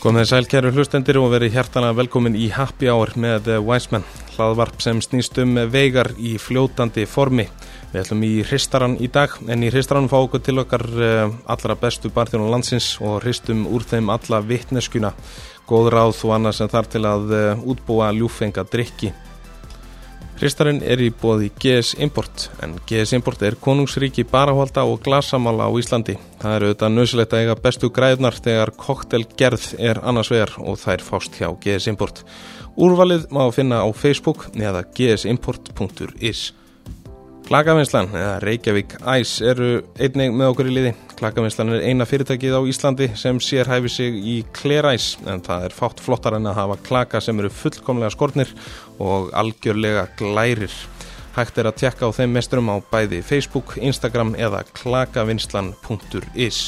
Komið sæl kæru hlustendir og verið hjertana velkomin í Happy Hour með Wiseman, hlaðvarp sem snýst um veigar í fljótandi formi. Við ætlum í hristaran í dag en í hristaran fá okkur til okkar eh, allra bestu barþjónu landsins og hristum úr þeim alla vittneskuna, góð ráð og annað sem þar til að eh, útbúa ljúfenga drikki. Hristarinn er í bóði GS Import en GS Import er konungsríki barahvalda og glasamála á Íslandi. Það eru auðvitað nöðsilegt að eiga bestu græðnar þegar koktelgerð er annars vegar og þær fást hjá GS Import. Úrvalið má finna á Facebook eða gsimport.is. Klakavinslan eða Reykjavík Æs eru einnig með okkur í liði. Klakavinslan er eina fyrirtækið á Íslandi sem sér hæfi sig í kleræs en það er fátt flottar en að hafa klaka sem eru fullkomlega skortnir og algjörlega glærir. Hægt er að tjekka á þeim mesturum á bæði Facebook, Instagram eða klakavinslan.is.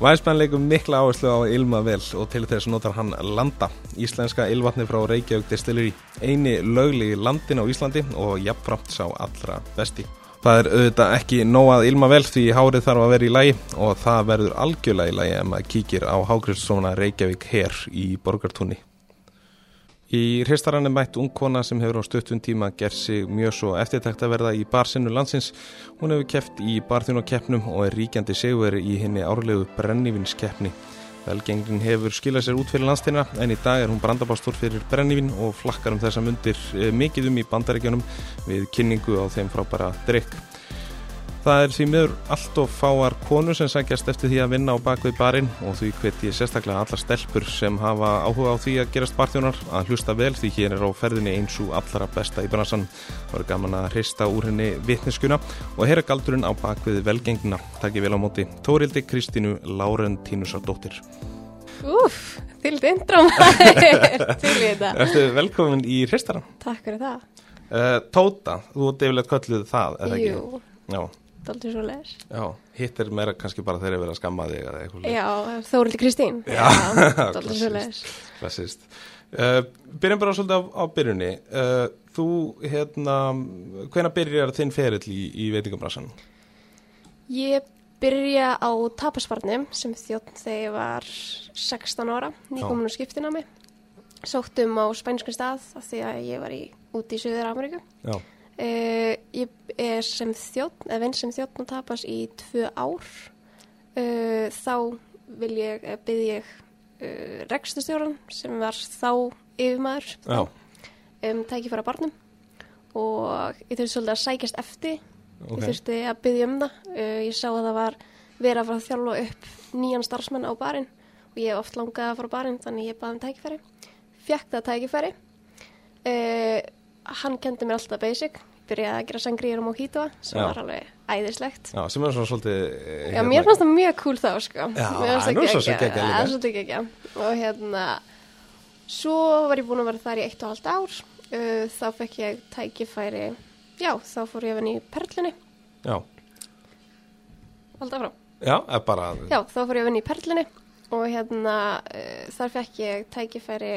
Væsmenn leikum mikla áherslu á Ilma vel og til þess notar hann Landa, íslenska ylvatni frá Reykjavík Distillery, eini lögli landin á Íslandi og jafnframt sá allra besti. Það er auðvitað ekki nóað Ilma vel því hárið þarf að vera í lægi og það verður algjörlega í lægi ef maður kíkir á Hágrifssona Reykjavík her í Borgartúni. Í hristarann er mætt ungkona sem hefur á stöttun tíma gerð sig mjög svo eftirtækt að verða í barsinu landsins. Hún hefur keft í barþjónakeppnum og er ríkjandi segveri í henni árlegu brennivinskeppni. Velgengrin hefur skilað sér út fyrir landstina en í dag er hún brandabástur fyrir brennivin og flakkar um þessa mundir mikið um í bandaríkjunum við kynningu á þeim frábæra drikk. Það er því miður allt og fáar konur sem sækjast eftir því að vinna á bakvið barinn og því hveti ég sérstaklega alla stelpur sem hafa áhuga á því að gerast barþjónar að hlusta vel því hér er á ferðinni eins og allra besta í bransan. Það voru gaman að hrista úr henni vitneskuna og heyra galdurinn á bakvið velgengina. Takk ég vel á móti Tórildi Kristínu Lárentínusadóttir. Úf, til intrum til þetta. Ertu velkomin í hristaran? Takk fyrir það. Uh, Tóta, þú defilegt kölluð það, eða ekki? Jú, Já. Daldur svo leis. Já, hitt er meira kannski bara ég verið að skamma þig eða eitthvað. Já, Þórildi Kristín. Já, daldur svo leis. Klassist. Uh, byrjum bara svolítið á, á byrjunni. Uh, þú, hérna, hvena byrjar þinn ferill í, í veitingabransan? Ég byrja á tapasvarnum sem þjótt þegar ég var 16 ára, nýkomin á skiptina mig. Sóttum á spænsku stað af því að ég var í, úti í Suður Ameríku. Já. Uh, ég er sem þjótt, eða vinn sem þjótt og tapas í tvö ár. Uh, þá vil ég, byrð ég uh, rekstustjóran sem var þá yfirmaður Já. um tækifæra barnum og ég þurfti svolítið að sækjast eftir Ok. ég þurfti að byggja um það uh, ég sá að það var verið að fara að þjálfa upp nýjan starfsmenn á barinn og ég hef oft langað að fara á barinn þannig ég baði um tækifæri það tækifæri uh, hann kendi mér alltaf basic byrjaði að gera sangríur og mojito sem Já. var alveg æðislegt Já, sem er svona svolítið... eh, Já, mér fannst það mjög cool þá, sko. Já, það er svolítið geggjað. Og hérna, svo var ég búin að vera þar í eitt og halvt ár. Uh, þá fekk ég tækifæri, já, þá fór ég að vinna í Perlunni. Já, Alltaf frá. já, bara... Já, þá fór ég að vinna í Perlunni og hérna, uh, þar fekk ég tækifæri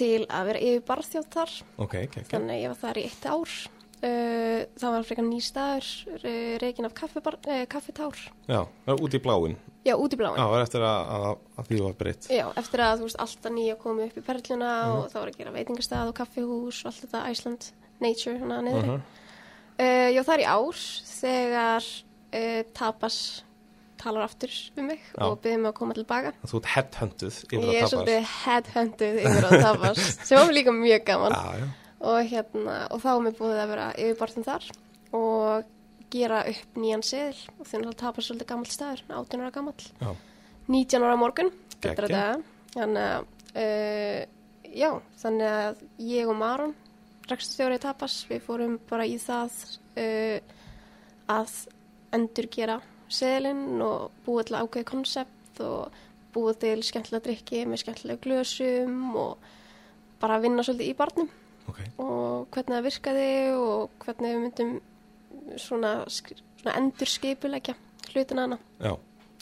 til að vera yfir barþjótt þar. Ok, ok, ok. Þannig að ég var þar í eitt ár. Uh, það var frekar ný staður, uh, reikin af uh, kaffitár. Já, það er út í bláin. Já, út í bláin. Já, það er eftir að, að, að því var breytt. Já, eftir að þú veist alltaf nýja komið upp í perluna Mhm. og það var að gera veitingastað og kaffihús og allt þetta Iceland Nature hana niður. Mhm. uh, já, það er í ár þegar uh, Tapas talar aftur um mig Já. og byrðið mig að koma tilbaka. Þú ert headhuntuð yfir Ég að er tapast. svolítið headhunted yfir að Tapas sem var líka mjög gaman Já, já. og, hérna, og þá er mér búið að vera yfirbartin þar og gera upp nýjan seðil og þannig að Tapas er svolítið gammalt staður, 18 ára gammalt. Já. 19 ára morgun þannig uh, já, þannig að ég og Maron rekststjóri tapas, við fórum bara í það uh, að endur gera seðlinn og búið til ákveði konsept og búið til skemmtilega drikki með skemmtilega glösum og bara vinna svolítið í barnum. Ok, og hvernig það virkaði og hvernig við myndum svona, svona endur skipulegja hlutina hana. Já,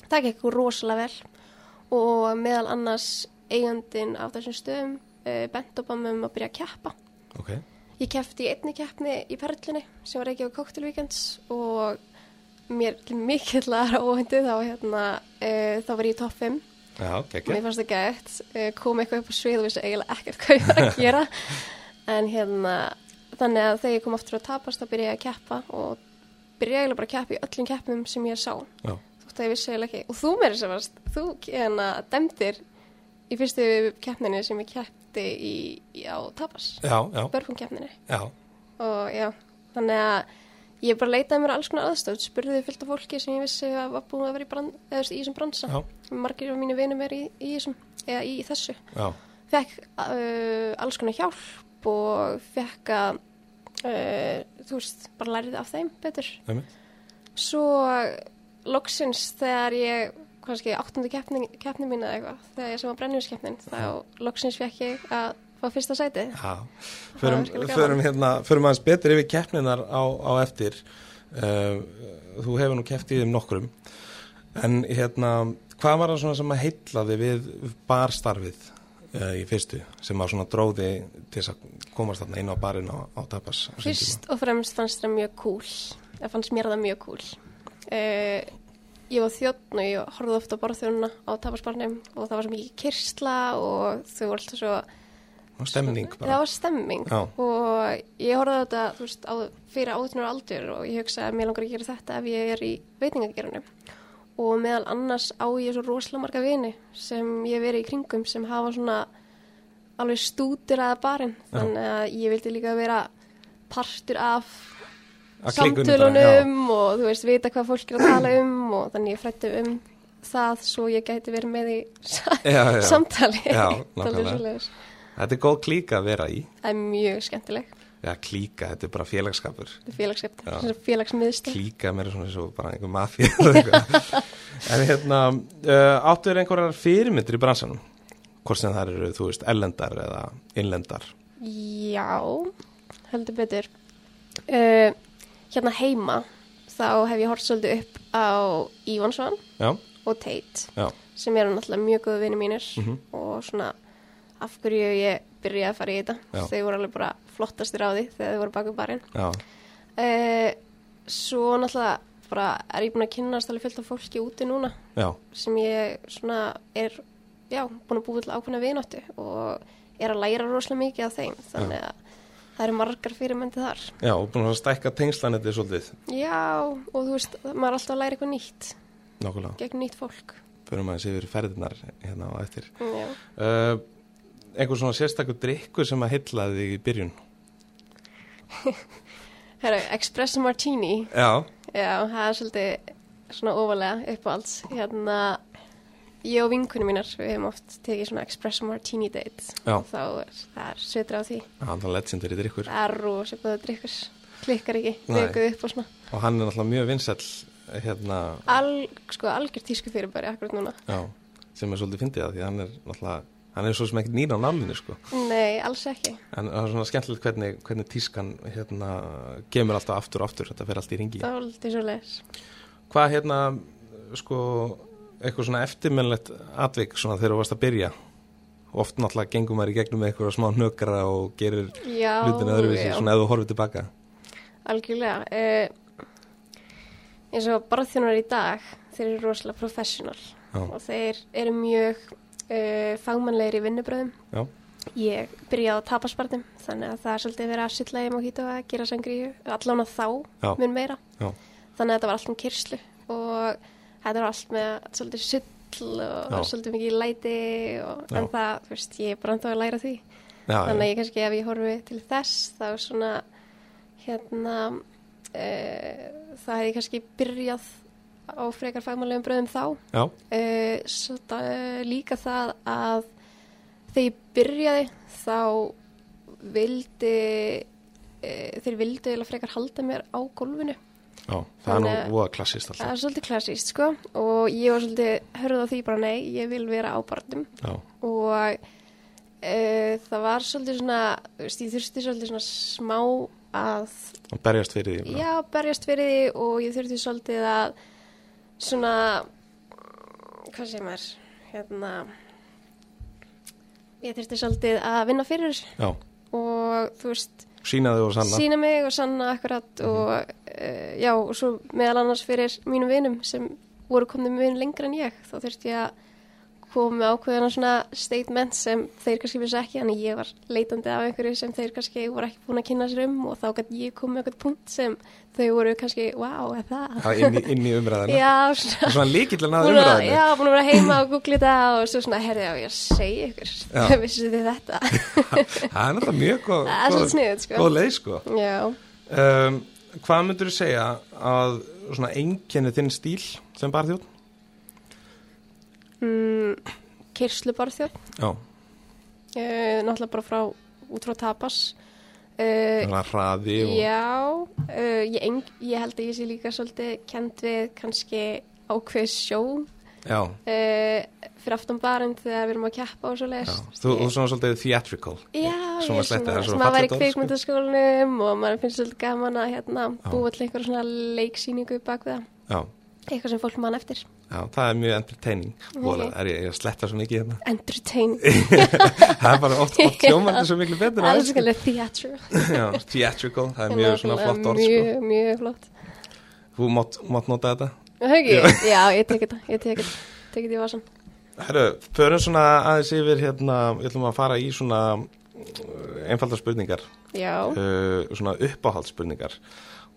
það gekk rosalega vel og meðal annars eigandin af þessum stöðum uh, bent upp á mig um að byrja að keppa. Ok. ég í einni keppni í Perlunni sem var ekki á Cocktail Weekends og mér mikill aðra óhendu þá hérna uh, þá var ég í topp 5 Já, mér geggja. fannst það gætt, uh, kom eitthvað upp á svið og vissi eiginlega ekkert hvað ég var að gera. En hérna þannig að þegar ég kom aftur að tapast þá byrja ég að keppa og byrja eiginlega bara að keppa í öllum keppnum sem ég sá. Já, þótt að ég vissi eiginlega ekki. Og þú meiri sem varst, þú hérna dæmdir í fyrstu keppninni sem ég keppti í, í á tapas, já, já, börfum keppninni. Já, og já, þannig að ég bara leitaði mér alls konar aðstöð spurði fyllt af fólki sem ég vissi að var búin að vera í, brand, eða, í þessum bransa. Já, margir af mínu vinum er í, í þessum eða í þessu. Já, fekk uh, alls konar hjálp og fekk að uh, þú veist, bara læriði af þeim betur. Einmitt. svo loksins þegar ég kannski keppni, keppni mín eða eitthvað þegar ég sem var brennjúskeppnin þá loksins fekk ég að fá fyrsta Það förum, hérna, aðeins betur yfir keppninar á, á eftir. Uh, Þú hefur nú keppt í þeim nokkrum. En hérna, hvað var það svona sem að heitlaði við barstarfið uh, í fyrstu sem var svona dróði til þess að komast þarna inn á barinn á, á tapas? Fyrst og fremst fannst það mjög cool það fannst mér það mjög cool uh, ég var þjóttn og ég horfði ofta á borðþjónuna á tapasbarnum og það var svo mikið kyrsla og þau voru alltaf svo Og stemning það bara var stemming Já. og ég horfði á þetta veist, á, fyrir átunar aldur og ég hugsa að mér langar að gera þetta ef ég er í veitingagerunum og meðal annars á ég svo rosalega marga vini sem ég hef verið í kringum sem hafa svona alveg stútir að barinn þannig að ég vildi líka vera partur af klíkunni bara, samtölunum og þú veist vita hvað fólk er að tala um og þannig ég frætti um það svo ég gæti verið með í samtali. Já, nákvæmlega. Þetta er góð klíka að vera í það er mjög skemmtileg Já, klíka, þetta er bara félagskapur Þetta er félagskepp, Já. þetta er félagsmiðstöð. klíka mér svona eins og bara einhver mafía eða eitthvað. en hérna uh, áttu er einhverjar fyrirmyndir í bransanum hvort sem það eru, þú veist, ellendar eða innlendar Já, heldur betur. Uh, hérna heima, þá hef ég hort svolítið upp á Ívansson já, og Tate, já, sem eru náttúrulega mjög góðu vinni mínir Mhm. og svona af hverju ég byrjaði að fara í þetta. Já. Þau voru alveg bara flottastir á því þegar þau voru baku barinn. já, Uh, svo náttúrulega bara er ég búin að kynnast alveg fullt af fólki úti núna já, sem ég svona er, já, búin að búið til ákveðna vináttu og er að læra rosalega mikið af þeim, þannig að það eru margar fyrirmyndi þar. já, og búin að stækka tengslanetið svolítið, Já, og þú veist, maður er alltaf að læra eitthvað nýtt, nokkulega gegn nýtt fólk. förum aðeins yfir ferðinar hérna á eftir Já, uh, einhver svona sérstakur drikkur sem að þig í byrjun herru, Espresso Martini, já, já, það er svolítið svona ofalega upp á alls. Hérna, ég og vinkunum mínar, við hefum oft tekið svona Espresso Martini date Já. og þá er, það er sötur á því. hann var legendary drikkur Það er rosa góða drikkur, klikkar ekki, Nei. rekuð upp og svona. og hann er náttúrulega mjög vinsæll hérna, Al, sko, algjör tísku fyrirbæri akkurat núna. já, sem er svolítið fyndið að því hann er náttúrulega hann er svo sem ekkert nýr á nálinu sko Nei, alls ekki. En það er svona skemmtilegt hvernig, hvernig tískan hérna, kemur alltaf aftur og aftur, þetta fer allt í ringi. Það var alltaf svo leiðis. Hvað hérna, sko, eitthvað svona eftirmennlegt atvik svona þegar þú varst að byrja? Oft náttúrulega gengum maður í gegnum með eitthvað smá nökra og gerir Já, hlutina öðruvísi, svona ef þú horfið tilbaka. algjörlega. Uh, eins og barþjónar í dag, þeir eru rosalega professional Já, og þeir eru mjög uh, fagmannlegir í vinnubröðum. já, Ég byrjaði á tapaspartum, þannig að það er svolítið verið að sylla í mojito að gera sangríu, allan að þá Já. mun meira. já, Þannig að þetta var allt um kyrslu og þetta var allt með svolítið sull og Já. svolítið mikið læti og, en það, þú veist, ég er bara ennþá að læra því. já, Þannig að ég kannski ef ég horfi til þess þá svona hérna e, það hefði kannski byrjað á frekar fagmannlegum bröðum þá. Já, e, svo það, líka það að þegar ég byrjaði þá vildi e, þeir vildi eða frekar halda mér á gólfinu. Já, það er nú voða klassist það alltaf. er svolítið klassíst sko. Og ég var svolítið hörð á því bara nei, ég vil vera á barnum. Já, og uh, það var svolítið svona, veist, ég þurfti svolítið svona smá að, og berjast fyrir því. já, berjast fyrir því og ég þurfti svolítið að svona, hvað segir maður, hérna, ég þurfti svolítið að vinna fyrir Já, og þú veist, sínaði og sanna. sína mig og sanna akkurat og uh, já, og svo meðal annars fyrir mínum vinum sem voru komnið mjög lengra en ég, þá þurfti ég að komu ákveðina svona statement sem þeir kannski vissi ekki en ég var leitandi af einhverju sem þeir kannski voru ekki búin að kynna sér um og þá gæti ég komið eitthvað punkt sem þau voru kannski, wow, er það? Já, inn í, inn í umræðina. Já, svona. Svona Búin að- umræðinu. Já, búin að vera heima og googla þetta og svo svona, herði á ég að segja ykkur, Já. vissu þið þetta? Það er náttúrulega mjög góð, Það er svolítið sniðugt, sko. góð leið, sko. Um, hvað myndur þú segja að svona einkenni þinn stíl sem barþjóð? Mm, kyrslubarþjóð, Já, uh, náttúrulega bara frá, út frá tapas. Uh, hraði og... Já, uh, ég, eng, ég held að ég sé líka svolítið kent við kannski ákveð sjó Já, fyrir aftan barinn þegar við erum að keppa og svo já. leiðist. Þú, er svona svolítið theatrical. Já, Svona ég svona, svo sem að vera í sko. kvikmyndaskólanum og maður finnst svolítið gaman að hérna, búa til einhverja svona leiksýningu bak við það, Já, eitthvað sem fólk mann eftir. Já, það er mjög entertaining. Og er ég, að sletta svo mikið hérna. Entertain, það er bara oft, oft hljómandi svo miklu betur. skoðlega theatre. Já, theatrical, það er mjög svona Nákvæmlega flott orð, sko. Mjög, mjög flott. Þú mátt, mátt nota þetta. Hauki, já, ég tek þetta, ég tek þetta, tek þetta í vasan. Herru, förum svona aðeins yfir hérna, við ætlum að fara í svona einfaldar spurningar, Já, uh, svona uppáhaldsspurningar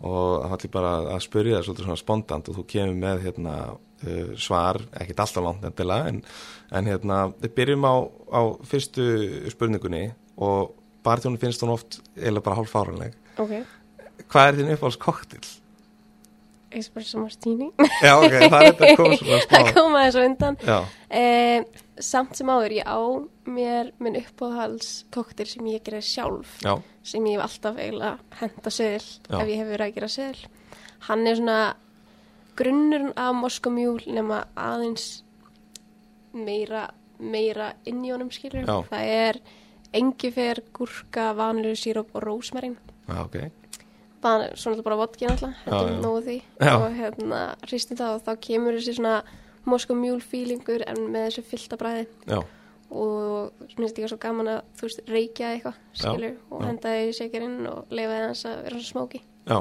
og það ætlum bara að spyrja það svolítið svona spontant og þú kemur með hérna uh, svar, ekkert alltaf langt endilega, en, en hérna við byrjum á, á fyrstu spurningunni og barþjónu finnst hún oft eða bara hálf fáranleg. ok. Hvað er þín uppáhalds koktil? Espresso Martini. Já, ok, það er þetta kom svona Það smá. kom aðeins á undan. Já, Eh, samt sem áður, ég á mér minn uppáhalds koktir sem ég gerði sjálf, já, sem ég hef alltaf eiginlega henda söðil ef ég hef verið að gera söðil. Hann er svona grunnurinn af moskomjúl nema aðeins meira, meira inn í honum skilur. Já. Það er engifer, gúrka, vanilur, síróp og rósmarín. já, ok. Bara, svona bara vodki náttúrulega, Já, þetta já. er nógu því Já. og hérna hristum það og þá kemur þessi svona moskomjúl fílingur en með þessu fyllta bræði Já, og mér finnst líka svo gaman að þú veist reykja eitthvað, Já, skilur og já. henda það í shakerinn og leifa það hans að vera svona smóki já,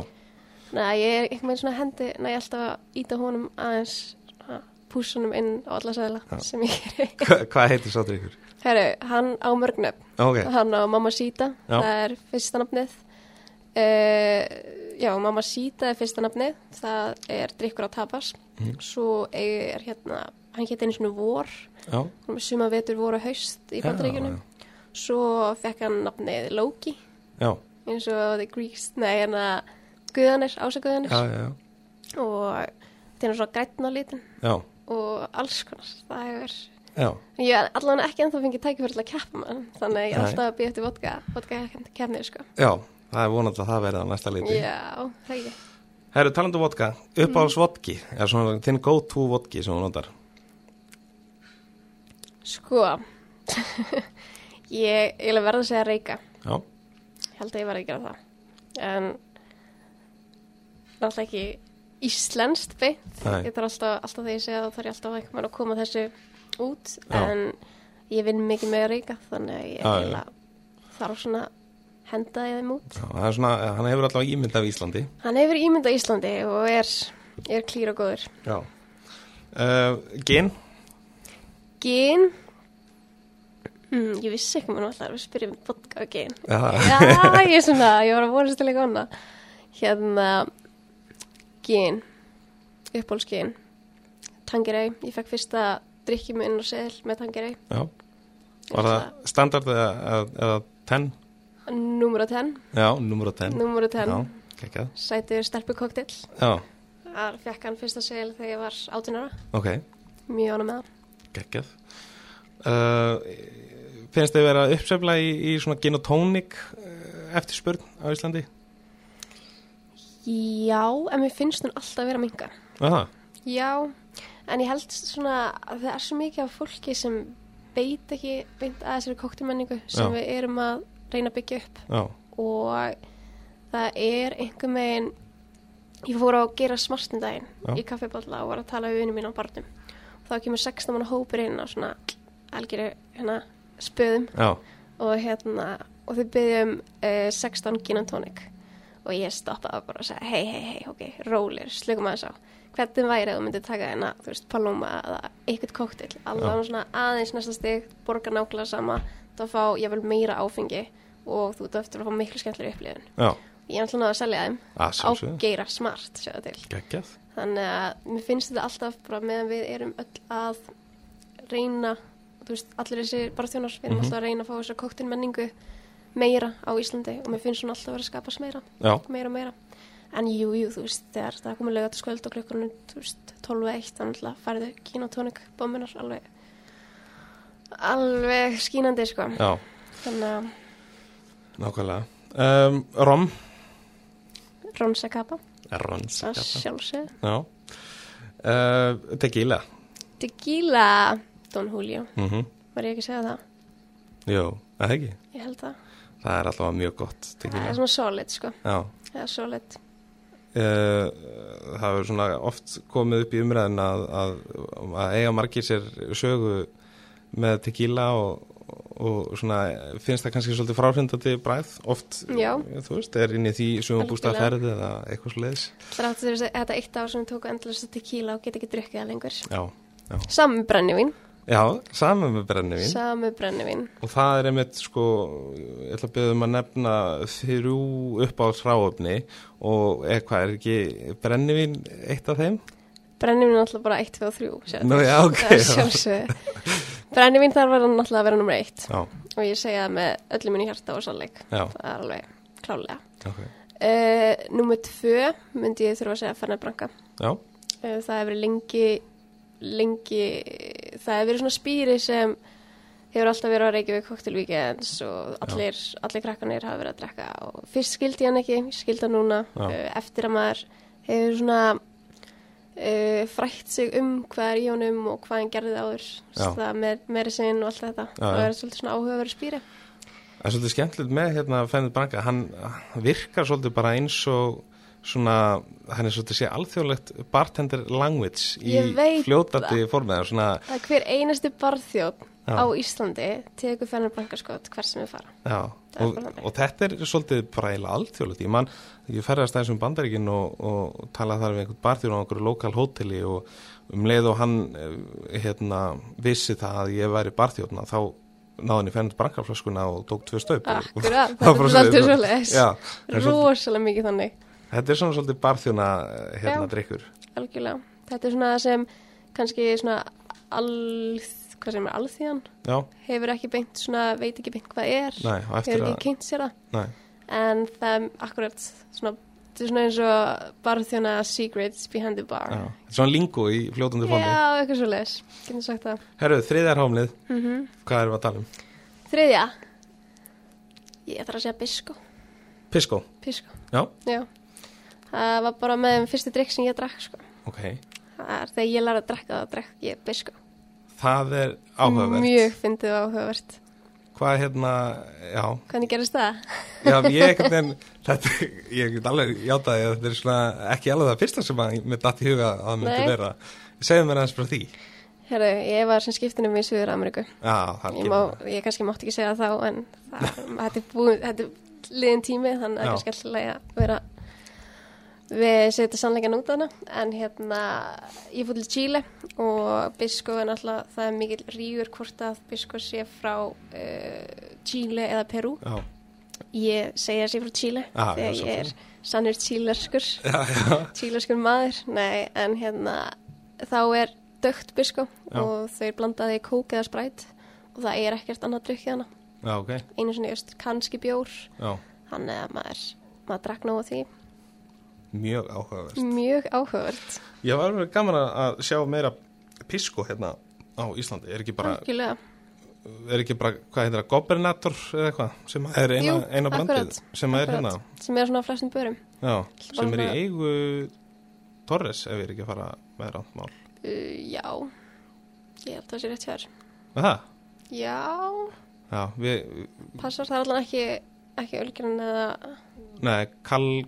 Nei, ég er einhvern veginn svona hendi næ alltaf að íta honum aðeins svona, pússunum inn á alla sæðla Já. sem ég er Hva, hvað heitir svo drikkur? Herru, hann á mörgnöf Ok, hann á Mamma Sita, Já. það er fyrsta nafnið uh, já, Mamma Sita er fyrsta nafnið. Það er drikkur á tapas. Mhm. svo er hérna hann hétt einu svona vor. Já, suma vetur voru haust í Já, bandaríkunum svo fekk hann nafnið Loki. Já, eins og The Greeks, nei hérna Guðanir, Ása Guðanir já, og þetta er svona grætn á litin já, og alls konar það er já, Ég er allavega ekki ennþá fengið tækifæri til að keppa mann, þannig að ég er alltaf að býja eftir vodka, vodka keppnið, sko. já, það er vonandi að það verði á næsta liti. Já, það ekki. Herru, talandu um vodka, uppáhalds vodki, er svona þinn go-to vodki sem þú notar. Sko, ég, ég vil verða að segja reyka. Já, Ég held að ég verði að gera það. En náttúrulega ekki íslenskt beint. Nei. Ég þarf alltaf, alltaf þegar ég segja það, þarf ég alltaf veginn að koma þessu út. Já. En ég vinn mikið með að reyka, þannig að ég eiginlega þarf svona henda þeim út. já, svona, hann hefur allavega ímynd af Íslandi. Hann hefur ímynd á Íslandi og er, er klýr og góður. Uh, gin, Gin? Mm, Ég vissi ekki mér náttúrulega að spyrja um vodka og gin. Já, Já, ég er svona, ég var að vonast til eitthvað annað. Hérna Gin Uppbólsgin Tangerei, ég fekk fyrsta drikki mig inn á seðil með Tangerei já. Var það standard eða, eða, eða 10? Número 10 Já, nummer 10. Número 10 Já, kekkjað. Sætur stelpu koktill Já, Þar fekk hann fyrsta seðil þegar ég var 18 ára ok, Mjög ánum með það kekkjað. Uh, finnst þið vera uppsefla í, í svona gin og tónik uh, eftirspurn á Íslandi? Já, en mér finnst hún alltaf vera minga Aha, Já, en ég held svona að það er svo mikið af fólki sem veit ekki beint að þessari koktimenningu sem Já. við erum að reyna að byggja upp. Já, og það er einhver megin ég fór á að gera smartindaginn Já. í kaffiballa og var að tala við unni mín á barnum. Og þá kemur 16 manna hópur inn á svona algjöru hérna spöðum. Já, og hérna og þau byggjum uh, 16 gin and tonic. Og ég stoppaði bara og sagði hei, hei, hei, ok, rólir, slökum aðeins á. Hvernig væri að þú myndir taka hérna, þú veist, palóma eða eitthvað kóktill, alveg svona aðeins næsta stig, borga nákvæmlega sama. Þá fá ég vel meira áfengi og þú ert eftir að fá miklu skemmtilega upplifun. Já, ég er alltaf að selja þeim. Að á geira smart, þannig að mér finnst þetta alltaf bara meðan við erum öll að reyna veist, allir þessi barþjónar við erum Mhm. alltaf að reyna að fá þessa kóktilmenningu meira á Íslandi og mér finnst hún alltaf að vera að skapast meira. Já, meira og meira. En jú, jú, þú veist, þegar það komið lögat skvöld og klukkunum, þú veist, 12.1 þannig að færðu gin og tónik bommunar alveg alveg skínandi, sko. Já, þannig að nákvæmlega. Um, rom. Ronsa-kappa, Rons. að sjálfsög Já. Uh, tequila. Tequila, Don Julio Mm var ég ekki að segja það, Jú, það ekki. ég held það Það er alltaf mjög gott það tequila. er svona solid, sko Já. það er solid Uh, það hefur svona oft komið upp í umræðin að, að, að eiga margir sér sögu með tequila og, og svona finnst það kannski svolítið fráhrindandi bræð oft, Já. þú veist, er inn í því sumabústaðferði eða eitthvað sluðis Þráttu þess að þetta eitt ár sem tóku endalast tequila og geta ekki drukkið það lengur. Já, já, Samme brennivín, já saman með brennivín samme brennivín. og það er einmitt sko, ég ætla að byrja um að nefna þrjú upp á þráöfni og eitthvað er ekki brennivín eitt af þeim? Brennivín er alltaf bara 1, 2 og 3. sjáðu Nú, já, ok, já. sjálfsögðu. Brennivín þarf að náttúrulega vera nummer 1 Já, og ég segja það með öllum minni hjarta og sannleik. já, Það er alveg klálega. ok, Uh, nummer 2 myndi ég þurfa að segja já, Uh, það hefur lengi, lengi, það hefur verið svona spýri sem hefur alltaf verið á Reykjavík Weekends og allir, allir krakkanir hafa verið að drekka og fyrst skildi hann ekki, skildi hann núna uh, eftir að maður hefur svona uh, frætt sig um hvað er í honum og hvað hann gerði áður. Það með merisinn og allt þetta. Já, og já. er svolítið svona áhugaverið spýri Það er svolítið skemmtilegt með hérna Fennið Branka, hann virkar svolítið bara eins og svona, hann er svolítið sé alþjóðlegt bartender language í fljótandi formið, svona, það er hver einasti barþjóð á Íslandi tegur fennar bankaskot hver sem við fara já, Það er og, og þetta er svolítið bara eiginlega alþjóðlegt, ég ég ferðast aðeins um bandaríkin og, og talaði þar við einhvern barþjóð á einhverju lokal hóteli og um leið og hann eh, hérna vissi það að ég væri barþjóðna, þá náði hann í Fennið Branka-flöskuna og tók tvö og- Akkurat, Það er svolítið svolítið- rosalega mikið þannig. Þetta er svona svolítið barþjóna hérna Já. drikkur. algjörlega, þetta er svona sem kannski svona alð, hvað sem er alþjóðan Já, hefur ekki beint svona, veit ekki beint hvað er. Nei, hefur ekki kynnt sér það. Nei, en það er akkurat svona, þetta er svona eins og barþjóna secrets behind the bar. Já. Svona lingo í fljótandi formi. Já, eitthvað svo leis, getur sagt það. Herru, þriðjar hámlið, mm hvað erum við að tala um? Þriðja. Ég þarf að segja bisko Pisko, Pisko, já, já. Það var bara með þeim fyrsti drikk sem ég drakk sko. ok. Það er þegar ég lærði að drekka það, drekk ég bisko Það er áhugavert. Mjög fyndið áhugavert Hvað hérna, já, Hvernig gerist það? já, ég get alveg játaði að þetta er svona ekki alveg það fyrsta sem að mér datt í huga að það myndi vera. Segðu mér aðeins frá því. Herru, ég var sem skiptinum í Suður Ameríku ég, ég kannski mátti ekki segja þá en það, þetta er búin þetta er liðin tími þannig að kannski alltaf að vera við setjum sannleikan út af hana en hérna ég fór til Chile og Bisko er náttúrulega það er mikill rígur hvort að Bisko sé frá uh, Chile eða Peru Já, ég segja að sé frá Chile Ah, já, þegar ég er sannur chilerskur já, já, chilerskur maður nei en hérna þá er dögt Bisko Já. og þau er blandaði kók eða spræt og það er ekkert annað drukkið hana já, ok, einu sinni just kannski bjór. Já, þannig að maður, maður drakk nóg af því mjög áhugavert. mjög áhugavert. Ég var verið gaman að- sjá meira pisko hérna á Íslandi. Er ekki bara, algjörlega. er ekki bara, hvað heitir það, gobernator eða eitthvað, sem er eina, Jú, eina brandið, akkurat, sem er hérna, sem er svona á flestum börum. Já, sem er í Bara- eigu Torres, ef ég er ekki að fara með rántmál. uh, já. Ég held að það sé rétt hér Það? já, Já, við, passar það allan ekki ekki ölgerinn eða neða, Kall,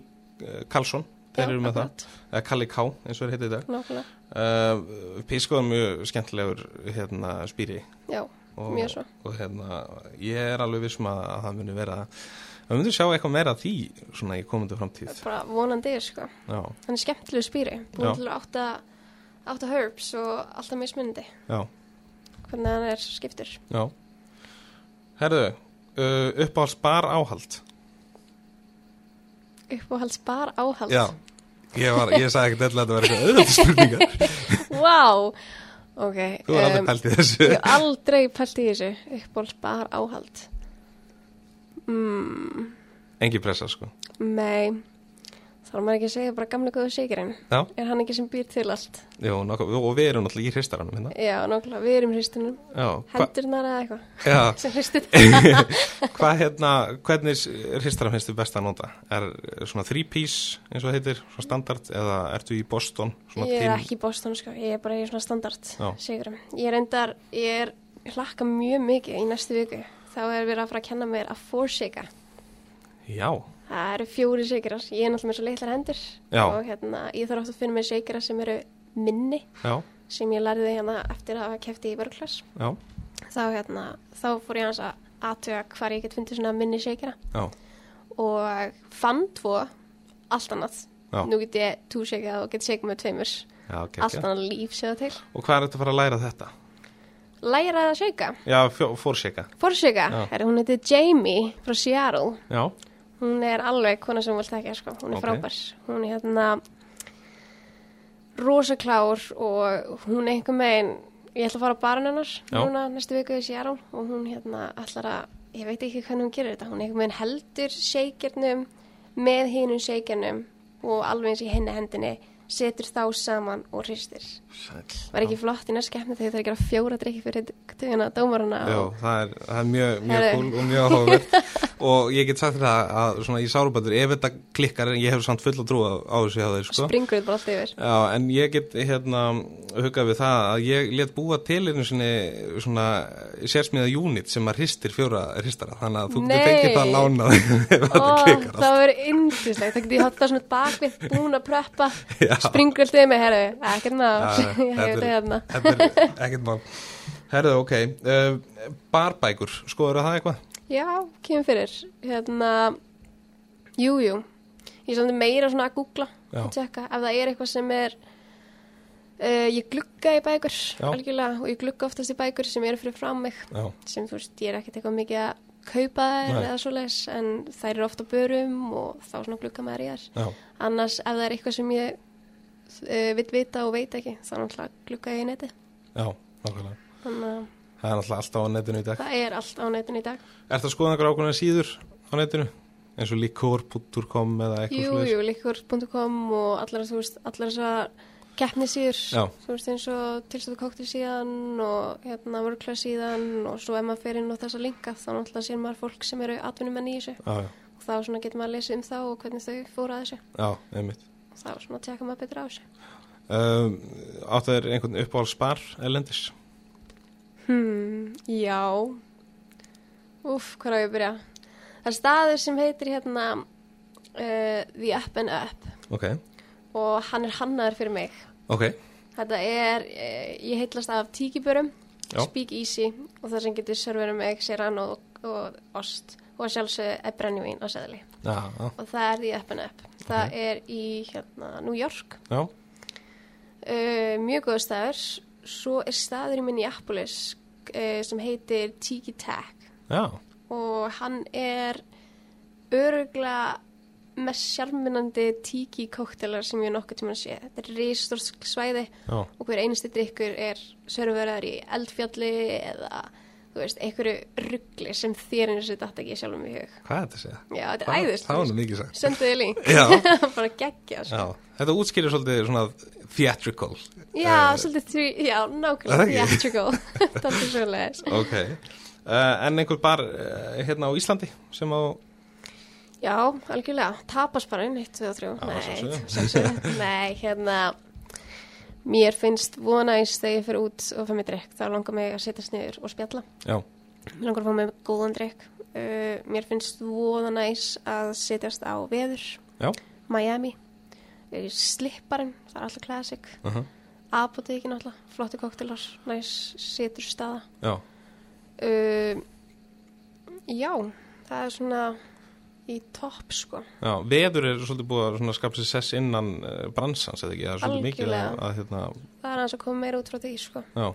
Karlsson, þeir eru með það, eða Kalli K, eins og þeir heiti í dag. Uh, Pisko er mjög skemmtilegur hérna spýri. Já, og, Mjög svo. og hérna, ég er alveg vissum að, að það muni vera við myndum sjá eitthvað meira því svona í komundu framtíð. Bara vonandi, sko. já, Hann er skemmtilegu spýri, búin til átta, átta herbs og alltaf mismunandi, já, hvernig hann er skiptur. já. Herðu, uh, uppáhalds bar áhald Uppáhalds bar áhald. já, ég, var, ég sagði ekkert að þetta var eitthvað auðvitað spurningar. Vá, ok. þú var aldrei em, pælt í þessu. Ég hef aldrei pælt í þessu, uppáhalds bar áhald. Mm, engi pressa sko. Nei, þarf maður ekki að segja bara gamla góðu sigurinn. Er hann ekki sem býr til allt? nokkuð, og við erum náttúrulega í hristaranum hérna Já, nákvæmlega, við erum hristunum. já, hva, Hendurnar eða eitthvað sem hristur. Hvað hérna, hvernig hristaran finnst þið best að nota? Er svona three piece eins og það heitir, svona standard eða ertu í Boston? Ég er team- ekki í Boston, sko. Ég er bara í svona standard sigurum. Ég er endar, ég er hlakka mjög mikið í næstu viku. Þá er verið að fara að kenna mér að fórsika. Já, Það eru fjóri sigurar. Ég er náttúrulega með svo litlar hendur. Já. Og hérna, ég þarf átt að finna mér sigurar sem eru minni, já, sem ég lærði hérna eftir að hafa kefti í vörklass. já, Þá hérna, þá fór ég hans að aðtöga hvar ég get fundið svona minni já, Og fann tvo, allt annað. Já. Nú get ég tú sigað og get sigað með tveimur. Allt annað líf séða til. Og hvað er þetta að fara að læra þetta? Læra að seika. Já, fjó- fórseka. Fórsika, Já. herri, hún heitir Jamie frá Seattle. Já, Hún er alveg kona sem vilt ekki, sko. Hún er Ok. frábær. Hún er hérna rosaklár og hún er einhver megin, ég ætla að fara á barinn hennar núna næstu viku í Seattle og hún hérna ætlar að, ég veit ekki hvernig hún gerir þetta, hún einhver megin heldur seikjarnum með hinum seikjarnum og alveg eins í henni hendinni setur þá saman og hristir. Var ekki flott í næst keppni þegar það er að gera fjóra drikki fyrir tugina dómarana Já, það er, það er mjög, mjög cool og mjög áhugavert. Og ég get sagt þetta að svona í sárubætur ef þetta klikkar, ég hef samt full að trúa á þessu þeir, sko. springur þetta bara allt yfir. Já, en ég get hérna hugað við það að ég let búa til einu sinni svona sérsmiða unit sem að hristir fjóra hristara, þannig að þú fengið það lánað ef þetta klikkar alltaf með, herru, ekkert ná, er- hérna. Er ekkert mál. Herðu, ok, uh, barbækur, skoður það eitthvað? Já, kemur fyrir, hérna, jú, jú, ég er samt meira svona að googla, að tjekka, ef það er eitthvað sem er, uh, ég glugga í bækur, Já. algjörlega, og ég glugga oftast í bækur sem eru fyrir frá mig, Já, sem þú veist, ég er ekkert eitthvað mikið að kaupa þær eða svoleiðis, en þær eru ofta börum og þá svona glugga maður í þær. annars ef það er eitthvað sem ég vil vita og veit ekki þá náttúrulega glugga ég í neti já, nákvæmlega. þannig að Það er náttúrulega alltaf á netinu í dag. það er allt á netinu í dag Er það skoða einhver ákveðna síður á netinu? Eins og likor.com eða eitthvað jú, jú, líkur.com og allar, allar þessar keppnisíður, Já. þú veist eins og tilstöðu kóktel síðan og hérna vörkla síðan og svo ef maður fer inn á þessa linka þá náttúrulega sér maður fólk sem eru atvinnumenn í þessu Já, já, og þá svona getur maður að lesa um þá og hvernig þau fóra að þessu já, einmitt. Þá svona tjekka maður betur á þessu Um, áttu þeir einhvern uppáhald spar elendis? Hmm, já. Úf, hvað á ég að byrja? Það er staður sem heitir hérna uh, The Up and Up Ok, og hann er hannaður fyrir mig. ok, Þetta er, uh, ég heitlast af tíkibörum. Speak Easy og það sem getur serverið mig séran og, og ost og sjálfsög er brennjuvín á seðli. Já, já, Og það er The Up and Up. Það er í hérna New York. já, Uh, mjög góður staður. Svo er staður í Minneapolis uh, sem heitir Tiki Tack. já, og hann er öruglega mest sjálfmennandi tíki kóktelar sem ég nokkuð tíma sé. Þetta er risastórt svæði já, og hver einasti drikkur er sörfverðar í eldfjalli eða þú veist, einhverju ruggli sem þér einu sér datt ekki sjálfum í hug. hvað er þetta að segja? Já, þetta er æðist. Það var nú mikið sagt. Sendu þið líng. Já. Bara geggja, sko. Já, þetta útskýrir svolítið svona theatrical. Já, Eh, svolítið, þrjú, já, nákvæmlega, theatrical. Þetta er svo leiðis. Ok, uh, en einhver bar uh, hérna á Íslandi sem á, Já, algjörlega. Tapasparinn, 1, 2 og 3. Já, Nei, sjálfsögðu. sjálfsögðu. Nei, hérna, mér finnst vonæst þegar ég fer út og fær mér drikk, þá langar mig að setjast niður og spjalla. já, Mér langar að fá mér góðan drikk. Uh, mér finnst vonæst að setjast á veður, já, Miami, uh, slipparinn, það er alltaf classic. uh Apotekin alltaf, flotti koktelar, næs, setur staða. já, uh, já, það er svona í topp sko. Já, veður er svolítið búið að skapa sér sess innan uh, bransans, eða ekki? Það er svolítið mikið að, að hérna, Það er hans að koma meira út frá því sko. já,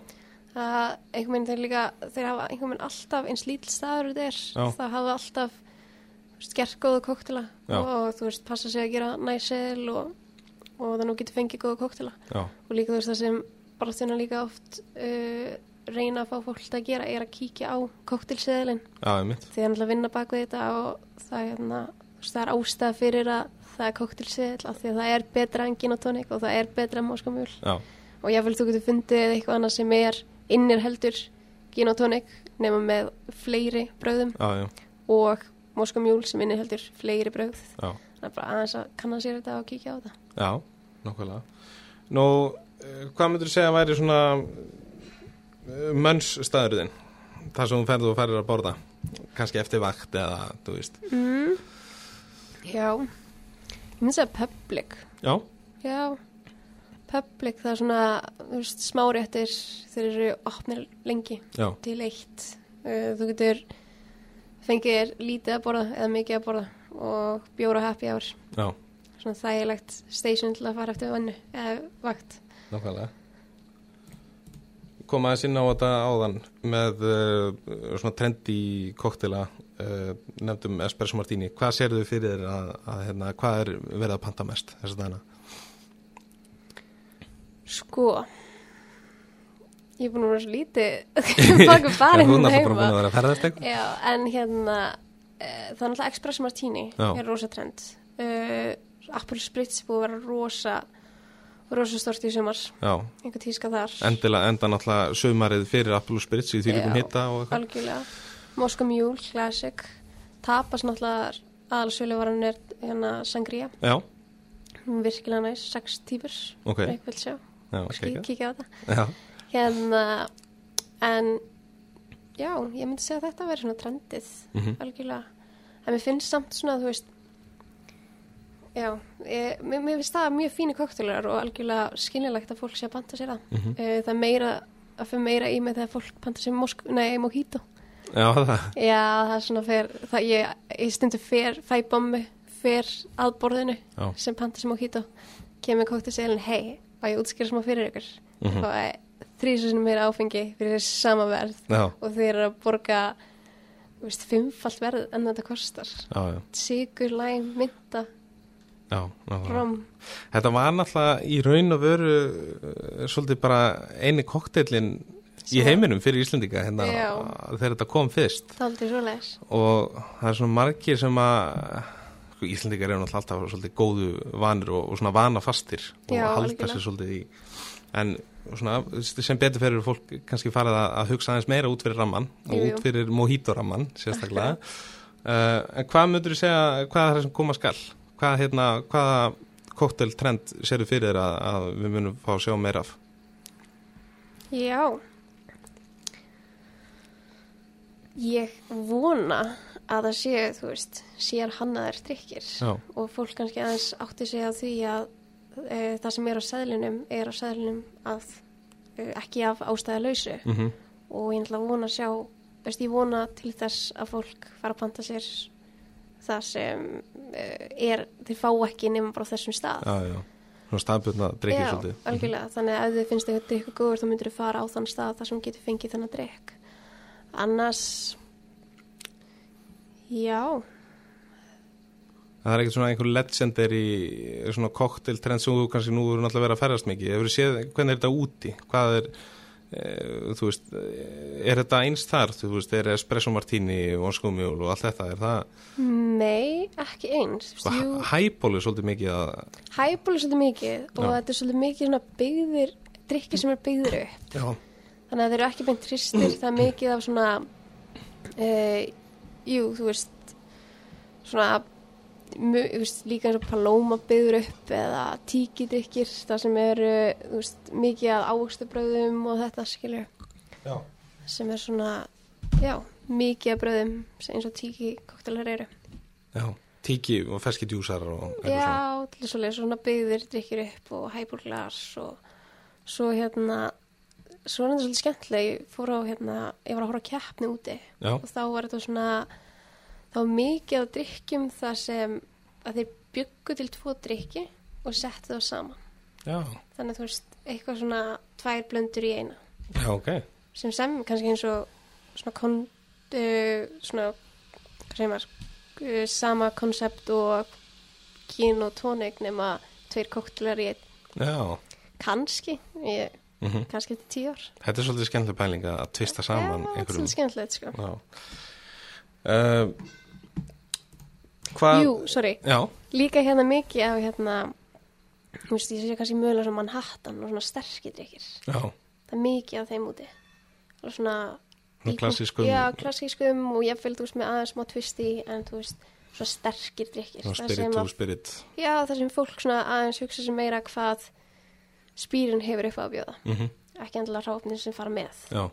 Það einhvern veginn þeir líka, þeir hafa einhvern veginn alltaf eins lítill staður þetta er. Það hafa alltaf gert góða koktela Já. og þú veist, passa sig að gera næsel og, og það nú getur fengið góða koktela. já, Og líka þú veist það sem barþjóna líka oft uh, reyna að fá fólk að gera er að kíkja á er náttúrulega að vinna bak við þetta og það er, hérna, veist, það er ástæða fyrir að það er koktelseðil af því að það er betra en gin og það er betra en móskamjúl já, og ég vil þú getur fundið eitthvað annað sem er innir heldur gin og tónik nema með fleiri brauðum já, já, og móskamjúl sem innir heldur fleiri brauð já, það er bara aðeins að kanna sér þetta og kíkja á þetta. Já, nokkvælega. Nú, uh, hvað myndur þú segja að væri svona uh, mönnsstaðurðin? Það sem þú ferðu og ferður að borða, kannski eftir vakt eða, þú veist. mm. Já. Ég myndi að public. Já, Já, public það er svona, þú veist, smáréttir þeir eru opnir lengi já, til eitt. Uh, þú getur fengið þér lítið að borða eða mikið að borða og bjóra happy hour. Já, svona þægilegt station til að fara eftir vannu eða vakt. Nokkvælega. Koma aðeins inn á þetta áðan með uh, svona trendi koktela, uh, nefndum Espresso Martini. Hvað sérðu fyrir þér að, að hérna, hvað er verið að panta mest þess að dana? Sko ég er búin að vera svo lítið baka barinn heima að vera að. Já, en hérna uh, það er náttúrulega Espresso Martini Já. er rosa trend uh, Apple Spritz búið að vera rosa rosa stort í sumar. Já, einhver tíska þar. Endilega enda náttúrulega sömarið fyrir Apple Spritz í því líkum hitta algjörlega. Moscow Mule, Classic. Tapas náttúrulega aðalsöluvaran er hérna Sangria. Já, virkilega næs, sex típur. Ok, já, ok. kíkja á þetta? Já, hérna en já, ég myndi segja að þetta væri svona trendið mhm, algjörlega, en mér finnst samt svona þú veist já, ég, mér, finnst það mjög fíni koktelar og algjörlega skiljulegt að fólk sé að panta sér það. Mhm. uh, það er meira að fyrir meira í mig þegar fólk panta sér mosk, nei, mojito. Já, það, já, það er svona fer það ég, ég stundu fer, fæ bommi fer að borðinu já, sem panta sér mojito kemur koktelselin, hei, að ég útskýra smá fyrir ykkur? Mhm, og þrísum meira áfengi fyrir þessi sama verð já, og þeir eru að borga þú veist, fimmfalt verð en þetta kostar. Já, sigur, læm, mynda, já, Þetta var náttúrulega í raun og veru uh, svolítið bara eini kokteilin í heiminum fyrir Íslendinga hérna, þegar þetta kom fyrst. Er og það er svona margir sem að sko, Íslendingar eru náttúrulega alltaf svolítið góðu vanir og, og svona vanafastir og Já, halda algjörlega. sér svolítið í en svona, sem betur fyrir fólk kannski farið að, að hugsa aðeins meira út fyrir ramman og Jú, jú. út fyrir mojito-ramman sérstaklega. Uh, en hvað myndur þú segja, hvað er það sem koma skal hvað, hérna, hvaða kokteltrend sérðu fyrir að, að við munum fá að sjá meira af? Já. Ég vona að það sé, þú veist sér hannaðar drikkir. Og fólk kannski aðeins átti sig að því að e, það sem er á seðlinum er á seðlinum að e, ekki af ástæða lausu mm og ég ætla að vona að sjá veist, ég vona til þess að fólk fara að panta sér það sem er, þeir fá ekki nema bara á þessum stað já, já svona staðbjörna drikkir Já, svolítið Mhm. algjörlega, þannig að ef þið finnst eitthvað drikku góður þá myndir þið fara á þann stað þar sem getur fengið þennan drikk annars já Það er ekkert svona einhver legendary svona kokteltrend sem þú kannski nú eru náttúrulega verið að ferðast mikið. Hefur séð hvernig er þetta úti? Hvað er, þú veist, eh, er þetta eins þar? Þú veist, er espresso martini, vonskómjól og allt þetta? Er það, nei, ekki eins hæból er svolítið mikið að, hæból er svolítið mikið og Já. þetta er svolítið mikið svona byggðir drikki sem er byggðir upp já, þannig að þeir eru ekki beint tristir það er mikið af svona uh, jú, þú veist svona veist, líka eins og palóma byggður upp eða tíkidrykkir það sem eru veist, mikið af ávöxtubröðum og þetta skilur já, sem er svona, já, mikið af bröðum eins og tíki koktelar eru. Já, tíki og ferski djúsar og já, til þess að svona byggðir drykkir upp og hæbúrglas og svo hérna svo er þetta svolítið skemmtileg, ég fór á hérna, ég var að horfa á keppni úti Já, og þá var þetta svona, þá mikið af drikkjum þar sem að þeir byggu til tvo drikki og settu þá saman. já, Þannig að þú veist, eitthvað svona tvær blöndur í eina. já, ok. Sem sem, kannski eins og svona, kon, uh, svona, hvað segir maður, uh, sama konsept og kín og tónik nema tveir koktelar í einn. Já, Kannski, ég, mm kannski til tíu ár. þetta er svolítið skemmtileg pæling að tvista saman Já, þetta er einhverjum. svolítið skemmtilegt, sko. Uh, hvað? Jú, sorry, Já, líka hérna mikið af hérna, þú veist, ég sé kannski mögulega svona Manhattan og svona sterkir drikkir. já, Það er mikið af þeim úti. Og svona... Svona klassískum- Já, klassískum og ég fylgd, veist, með aðeins smá twisti en þú veist, svona. Ná, Það spirit to spirit. Já, það sem fólk svona aðeins hugsa sem meira hvað spýrin hefur upp á að bjóða. Mm Ekki endilega ráfnir sem fara með. Já.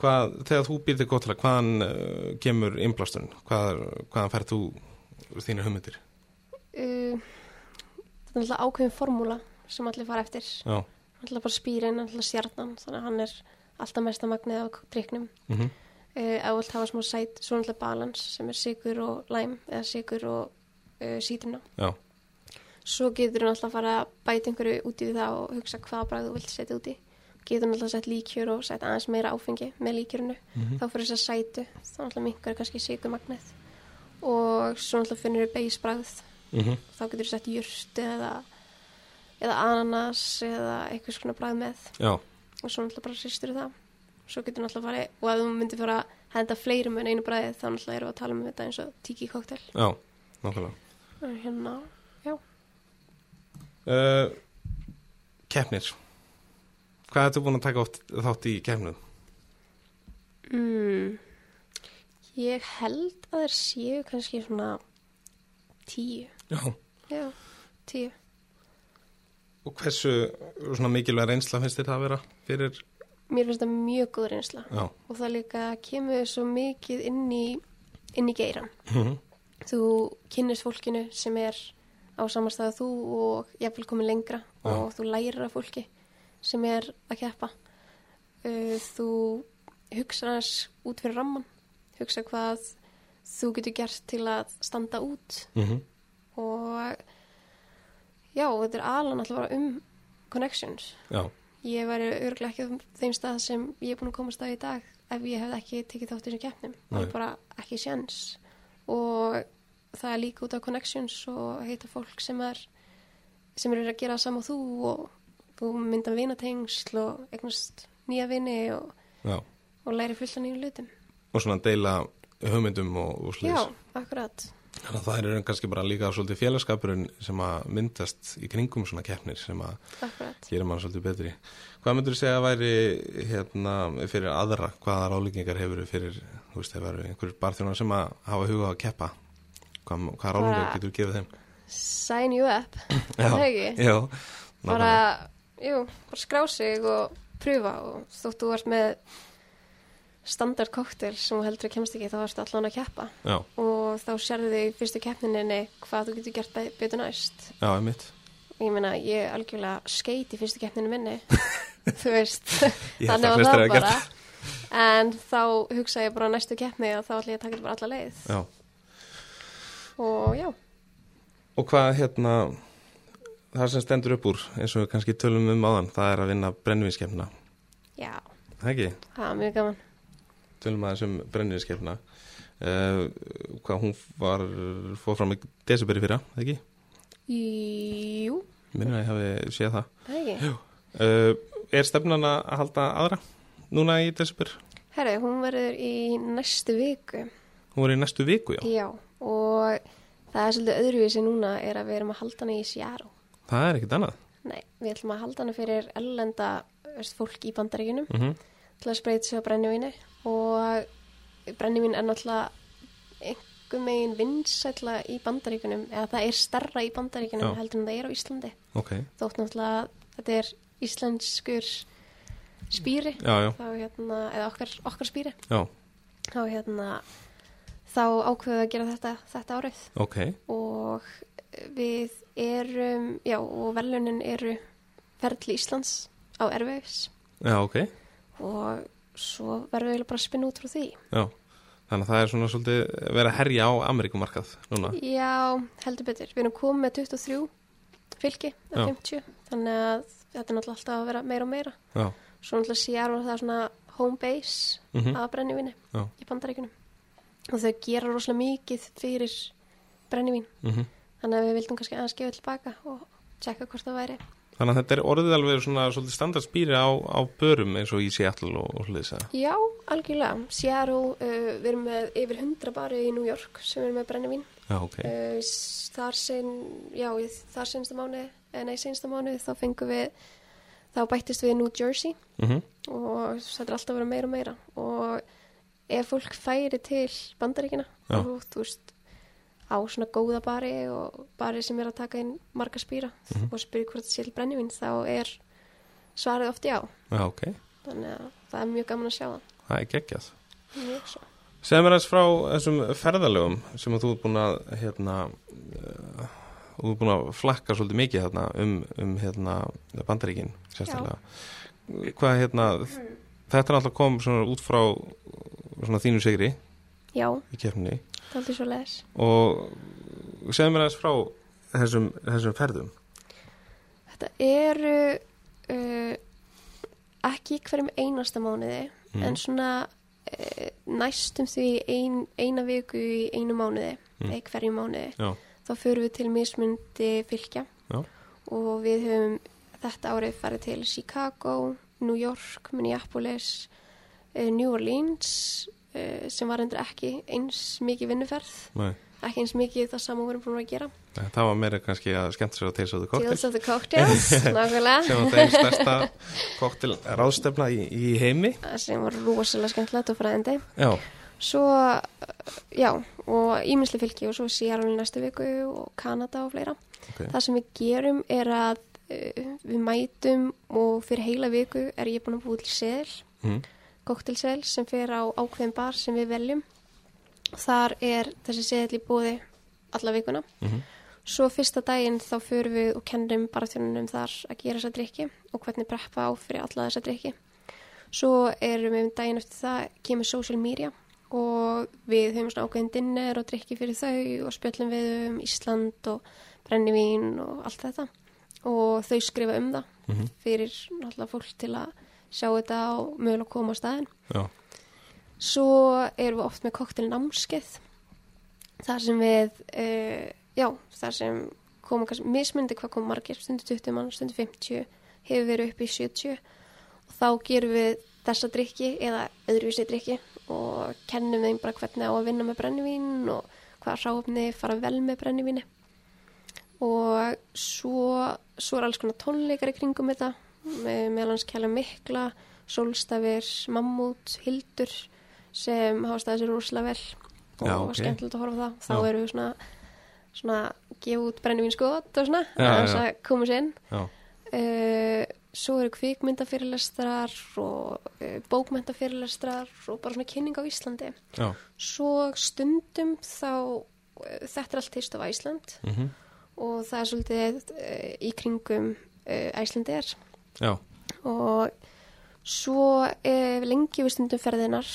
Hvað, þegar þú býrði gott til að hvaðan uh, kemur innblásturinn? Hvað, hvaðan færð þú þínir hugmyndir? Uh, þetta er alltaf ákveðin formúla sem allir fara eftir. Já. Alltaf bara spýrin, alltaf stjarnan, þannig að hann er alltaf mesta magnið á drikknum. Mm uh, ef þú vilt hafa smá sæt svo náttúrulega balans sem er sigur og læm eða sigur og sítruna Já. svo getur náttúrulega að fara að bæta einhverju út í það og hugsa hvaða bragð þú vilt setja út í getur náttúrulega að setja líkjör og setja aðeins meira áfengi með líkjörinu Mhm. þá fyrir þess að sætu þá náttúrulega minkar kannski sigur magnið og svo náttúrulega finnur þú beisbragð Mm þá getur þú sett jurt eða eða ananas eða eitthvað svona bragð með Já. og svo náttúrulega bara hristur það svo getur náttúrulega farið og ef þú myndir fara að henda fleirum en einu bræði þá náttúrulega erum við að tala um þetta eins og tiki koktel Já. Nákvæmlega. hérna, já Uh, keppnir. Hvað ertu búin að taka oft þátt í keppnum? mm, ég held að þeir séu kannski svona tíu Já. já, tíu Og hversu svona mikilvæg reynsla finnst þér það að vera fyrir? mér finnst það mjög góð reynsla Já. og það líka kemur svo mikið inn í inn í geiran Mm þú kynnist fólkinu sem er á samastæða þú og jafnvel komið lengra Já. og þú lærir af fólki sem er að keppa. Uh, þú hugsa aðeins út fyrir ramman hugsa hvað þú getur gert til að standa út. -hmm. og já, þetta er alveg alltaf um connections. Já. ég væri örglega ekki á þeim stað sem ég er búin að komast að í dag ef ég hef ekki tekið þátt í þessum keppnum. Það er bara ekki sjans og það er líka út á connections og heita fólk sem er sem eru að gera það sama og þú og þú mynda vinatengsl og eignast nýja vini og, og læri fullt af nýjum hlutum Og svona deila hugmyndum og, og slúðis. já, akkurat Þannig að það eru kannski bara líka svolítið félagskapurinn sem að myndast í kringum svona keppnir sem að akkurat gera mann svolítið betri. Hvað myndur þú segja að væri hérna fyrir aðra, hvaða ráðlíkingar hefur fyrir, þú veist, væri einhverjur barþjónar sem að hafa huga á að keppa? Hvað, hvaða ráðlíkingar Bara- getur þú gefið þeim? sign you up, það ekki? Já, bara, jú, bara skrá sig og pröfa og þótt þú ert með standard koktel sem heldur að kemst ekki þá ertu allan að keppa. Já, og þá sérðu þig í fyrstu keppninni hvað þú getur gert be- betur næst. Já, einmitt. ég meina, ég er algjörlega skeit í fyrstu keppninu minni þú veist, Ég þannig að það bara. En þá hugsa ég bara næstu keppni og þá ætla ég að taka þetta bara alla leið. Já, og já, og hvað hérna, það sem stendur upp úr, eins og kannski tölum um áðan, það er að vinna brennivískefna. já, Það ekki? það er mjög gaman tölum aðeins um brenniðskefna uh, hvað hún var fór fram í desiberi fyrra, það ekki? jú, Minnir að ég hafi séð það það uh, Er stefnan að halda aðra núna í desiberi? herri, hún verður í næstu viku Hún var í næstu viku, já Já, og það er svolítið öðruvísi núna er að við erum að halda hana í Seattle. Það er ekkit annað. Nei, við ætlum að halda hana fyrir ellenda fólk í bandaríkunum mm til að spreita sig á brennivíni og brennivín er náttúrulega einhver megin vinsætla í bandaríkunum eða það er starra í bandaríkunum Já. heldur en það er á Íslandi. Ok, þótt náttúrulega þetta er íslenskur spýri. Já, já, hérna, eða okkar, okkar spýri. Já, þá hérna þá ákveðu að gera þetta þetta árið. Ok. Og við erum, já, og velunin eru ferli Íslands á Erveifs Já, ok. og svo verðum við bara að spinna út frá því. Já. Þannig að það er svona svolítið verið að herja á Ameríkumarkað núna. Já, heldur betur. Við erum komið með 23 fylki af Já. 50, þannig að þetta er náttúrulega alltaf að vera meira og meira. Já. Svo náttúrulega sér það er svona home base Mm af brennivíni Já. í bandaríkunum. Og þau gera rosalega mikið fyrir brennivín. Mm Þannig að við vildum kannski aðeins gefa tilbaka og tjekka hvort það væri. Þannig að þetta er orðið alveg svona svolítið standardspýri á, á börum eins og í Seattle og, og hlutis að. Já, algjörlega. Seattle, uh, við erum með yfir 100 bari í New York sem eru með brennivín. Já, ok. Uh, þar sinn, já, þar sinnsta mánu, eh, nei, sinnsta mánu þá fengum við, þá bættist við New Jersey Mm og þetta er alltaf að vera meira og meira og ef fólk færi til bandaríkina og þú veist á svona góða bari og bari sem er að taka inn marga spýra Mhm. og spyrja hvort það sé til brennivín þá er svarið oft já. Já, ok. þannig að það er mjög gaman að sjá það. Það er svo. Segð mér aðeins frá þessum ferðalögum sem þú ert búin að hérna, uh, þú ert búin að flakka svolítið mikið þarna um, um hérna, bandaríkin sérstaklega. Hvað hérna, þetta er alltaf kom út frá svona þínu sigri já, í kefni það er aldrei svo leðis og segð mér aðeins frá þessum, þessum ferðum. þetta eru uh, ekki hverjum einasta mánuði Mhm. en svona uh, næstum því ein, eina viku í einu mánuði Mm. eða hverju mánuði Já, þá förum við til mismundi fylgja Já. og við höfum þetta árið farið til Chicago, New York, Minneapolis, uh, New Orleans sem var endur ekki eins mikið vinnuferð, nei. ekki eins mikið það saman vorum búin að gera. Það var meira kannski að skemmt sér á tilsöðu koktel the Cocktails, nákvæmlega. sem var þeim stærsta koktel ráðstefna í, í heimi. sem var rosalega skemmtilegt og fræðandi. Já, Svo, uh, já, og íminnsli fylgi og svo í næstu viku og Kanada og fleira. ok. Það sem við gerum er að uh, við mætum og fyrir heila viku er ég búin að búið til sel, Mm. Koktelsel sem fer á ákveðin bar sem við veljum. Þar er þessi seðl í búði alla vikuna. Mm Svo fyrsta daginn þá förum við og kennum barþjónunum þar að gera þessa drikki og hvernig preppa á fyrir alla þessa drikki. Svo erum við um daginn eftir það kemur social media og við höfum svona ákveðin dinner og drikki fyrir þau og spjöllum við um Ísland og brennivín og allt þetta og þau skrifa um það Mhm. fyrir náttúrulega fólk til að sjá þetta og mögulega koma á staðinn. Já, Svo erum við oft með koktel námskeið þar sem við, uh, já, þar sem koma kannski mismundi hvað koma margir, stundu 20 mann, stundu 50, hefur verið upp í 70 og þá gerum við þessa drikki eða öðruvísi drikki og kennum þeim bara hvernig á að vinna með brennivín og hvað ráfni fara vel með brennivíni. Og svo, svo er alls konar tónleikar í kringum þetta með meðal hans kæla mikla sólstafir, mammút, hildur sem hafa staðið sér rosalega vel og Já, ok. skemmtilegt að horfa á það þá Já. erum við svona svona gefa út brennivín skot og svona já. að koma sér inn uh, svo eru kvikmyndafyrirlestrar og uh, bókmyndafyrirlestrar og bara svona kynning á Íslandi já. svo stundum þá uh, þetta er allt teist af Ísland Mm og það er svolítið í kringum Æslandi er Já, og svo uh, lengi við stundum ferðinar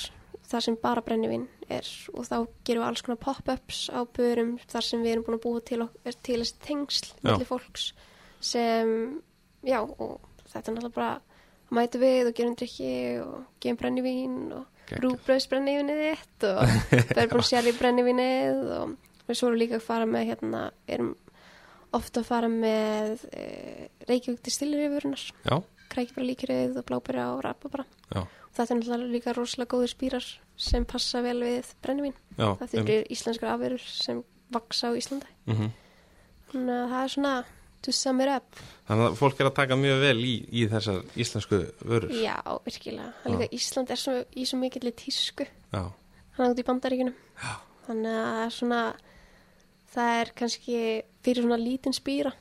þar sem bara brennivín er og þá gerum við alls konar pop-ups á börum þar sem við erum búin að búa til, ok- til þessi tengsl milli fólks sem, já, og þetta er náttúrulega bara mætu við og gerum drikki og gerum brennivín og Geggjað. rúbröðs brennivinnið þitt og verðbúin sér í brennivinnið og við svo erum líka að fara með hérna, erum ofta að fara með e, Reykjavík distilleryfurnar já, krækibara líkiröð og blábæra og rababara já, þetta er náttúrulega líka rosalega góðir spýrar sem passa vel við brennivín. Það þurfir íslenskar afverur sem vaksa á Íslandi. Mm þannig að það er svona to sum it up. Þannig að fólk er að taka mjög vel í, í þessar íslensku vörur. já, virkilega, er líka Ísland er svo, í svo mikill tísku. Já, hann út í bandaríkunum Já. þannig að það er svona það er kannski fyrir svona lítinn spýra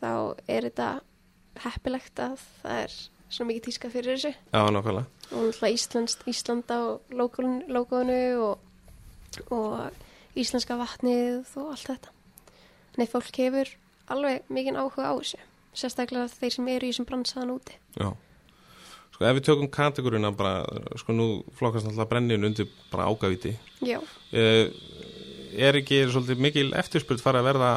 þá er þetta heppilegt að það er svo mikið tíska fyrir þessu já, nákvæmlega. og náttúrulega Íslands, Ísland á logoinu, logoinu og, og íslenska vatnið og allt þetta. Nei, fólk hefur alveg mikinn áhuga á þessu. Sérstaklega þeir sem eru í þessum bransaðan úti. Já. sko, ef við tökum kategóriuna bara, sko, nú flokkast alltaf brennin undir bara ágavíti Já, uh, er ekki svolítið mikil eftirspurt fara að verða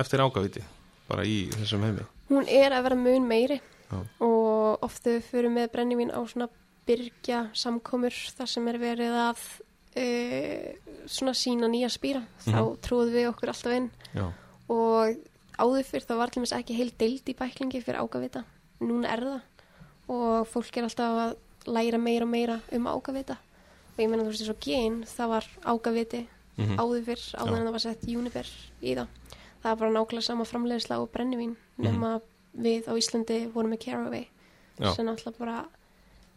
eftir ágavíti bara í þessum heimi? Hún er að vera mun meiri Já. og við fyrir með brennivín á svona byrgja samkomur þar sem er verið að uh, svona sína nýja spýra þá Mhm. trúðum við okkur alltaf inn. Já, og áður fyrir það var til dæmis ekki heil deild í bæklingi fyrir ágavita. Núna er það. Og fólk er alltaf að læra meira og meira um ágavita. Og ég meina þú veist eins og gen það var ágaviti Mhm. áður fyrr áður en það var sett juniper í það það var bara nákvæmlega sama framleiðsla og brennivín Mhm. nema við á Íslandi vorum með Caraway sem alltaf bara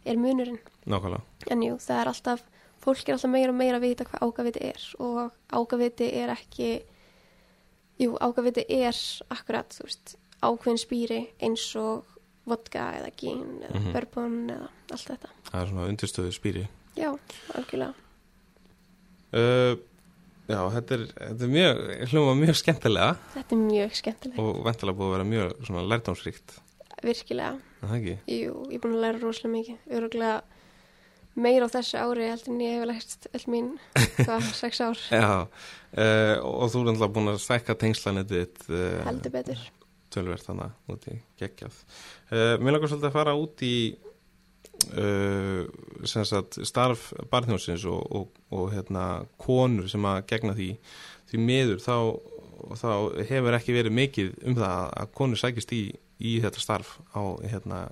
er munurinn nákvæmlega En jú, það er alltaf, fólk er alltaf meira og meira að vita hvað ágaviti er og ágaviti er ekki, jú, ágaviti er akkurat, þú veist, ákveðin spýri eins og vodka eða gin eða Mhm. bourbon eða allt þetta. það er svona undirstöðu spýri Já, algjörlega. uh, Já, þetta er, þetta er mjög hljóma mjög skemmtilega Þetta er mjög skemmtilegt, og vendalega búið að vera mjög svona lærdámsríkt virkilega. það ekki? Jú, ég er búin að læra rosalega mikið, öruglega meira á þessu ári heldur en ég hef lært öll mín, hvað, sex ár, Já, uh, og þú er alltaf búin að stækka tengslanetið þitt, uh, heldur betur. tölverð þannig út í geggjað. Uh, mér langar svolítið að fara út í uh, sem sagt starf barnhjónsins og, og, og hérna konur sem að gegna því því miður þá, þá hefur ekki verið mikið um það að konur sækist í, í þetta starf á, hérna,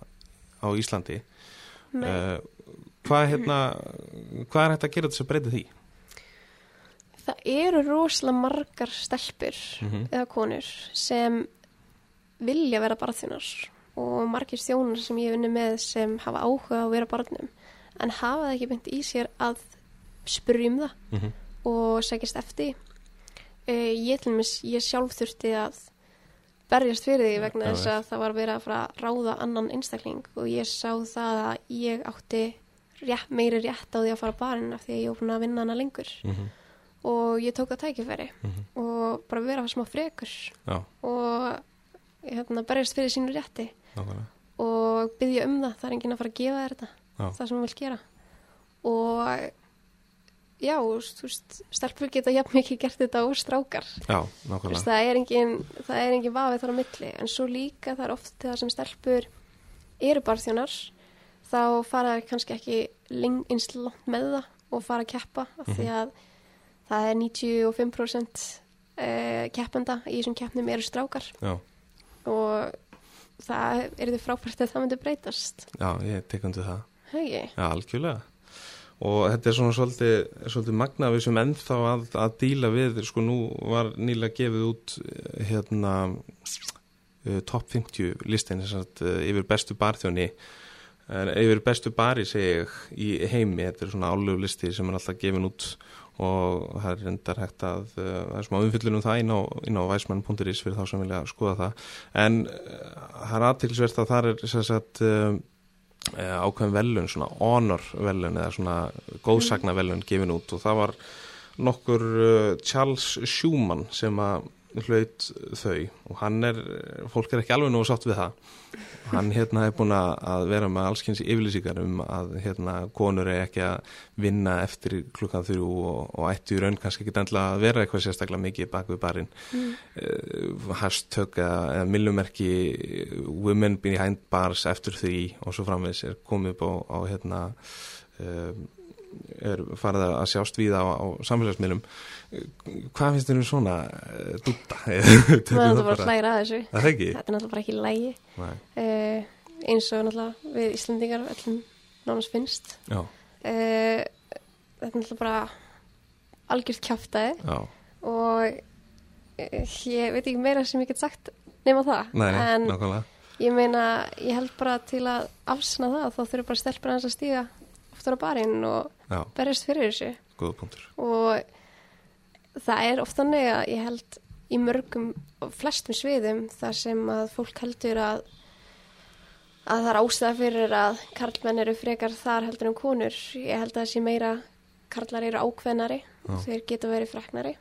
á Íslandi. Uh, hvað, hérna, hvað er hægt að gera þess að breyta því? Það eru rosalega margar stelpur Mhm. eða konur sem vilja vera barþjónar og margir þjónar sem ég hef unni með sem hafa áhuga á að vera barnum en hafa það ekki beint í sér að spyrja um það Mm -hmm. og segist eftir uh, ég til dæmis, ég sjálf þurfti að berjast fyrir því vegna Já, þess að það var verið að fara að ráða annan einstakling og ég sá það að ég átti rétt, meiri rétt á því að fara barinn af því að ég búin að vinna hana lengur. Mm og ég tók það tækifæri Mhm. og bara vera smá frekur Já, og hérna, berjast fyrir sínu rétti nákvæmlega. og byggja um það, það er enginn að fara að gefa þér þetta. Já. það sem hún vil gera. Og já, þú veist stelpur geta jafn mikið gert þetta og strákar. Já, Þú nákvæmlega. það er engin það er engin vafið þar á milli. En svo líka það er oft það sem stelpur eru barþjónar þá fara þær kannski ekki leng, eins langt með það og fara að keppa af því að það er 95% uh, keppenda í þessum keppnum eru strákar. Já, og það er þið frábært að það myndi breytast já, ég tek undir það. hegi, Já, algjörlega. Og þetta er svona svolítið, svolítið magna við sem ennþá að, að díla við, sko nú var nýlega gefið út eh, hérna uh, top 50 listin sagt, yfir bestu barþjóni yfir bestu bari segi ég í heimi, þetta er svona álöf listi sem er alltaf gefin út og það er reyndar hægt að uh, það er smá umfyllun um það inn á, á væsmann.is fyrir þá sem vilja skoða það. En uh, það er aðtilsvert að það er sagt uh, ákveðin velun, svona honor velun eða svona góðsagna velun gefin út. Og það var nokkur Charles Schumann sem að hlaut þau. Og hann er, fólk er ekki alveg nú sátt við það. Hann hérna er búin að vera með allskyns yfirlýsingar um að hérna konur er ekki að vinna eftir klukkan þrjú og, og ættu í raun kannski ekki endla að vera eitthvað sérstaklega mikið bak við barinn. Mm. uh, hashtag eða, eða millumerki women behind bars eftir því og svo framvegs er komið upp á, á hérna uh, er farið að sjást við á, á samfélagsmiðlum. Hvað finnst þér um svona uh, dúta? maður er náttúrulega bara að hlæra að þessu. Það er þetta er náttúrulega bara ekki lægi uh, eins og náttúrulega við Íslandingar öllum nánast finnst. Uh, þetta er náttúrulega bara algjört kjáftæði já, og uh, ég veit ekki meira sem ég get sagt nema það. Nei, en nákvæmlega. ég meina, ég held bara til að afsna það, þá þurfa bara stelpur hans að stíga oftar á barinn og Já, berjast fyrir þessu. Góða punktur. Og það er oft þannig að ég held í mörgum og flestum sviðum þar sem að fólk heldur að að það er ástæða fyrir að karlmenn eru frekar þar heldur en konur. Ég held að það sé meira karlar eru ákveðnari Já. þeir geta verið freknari.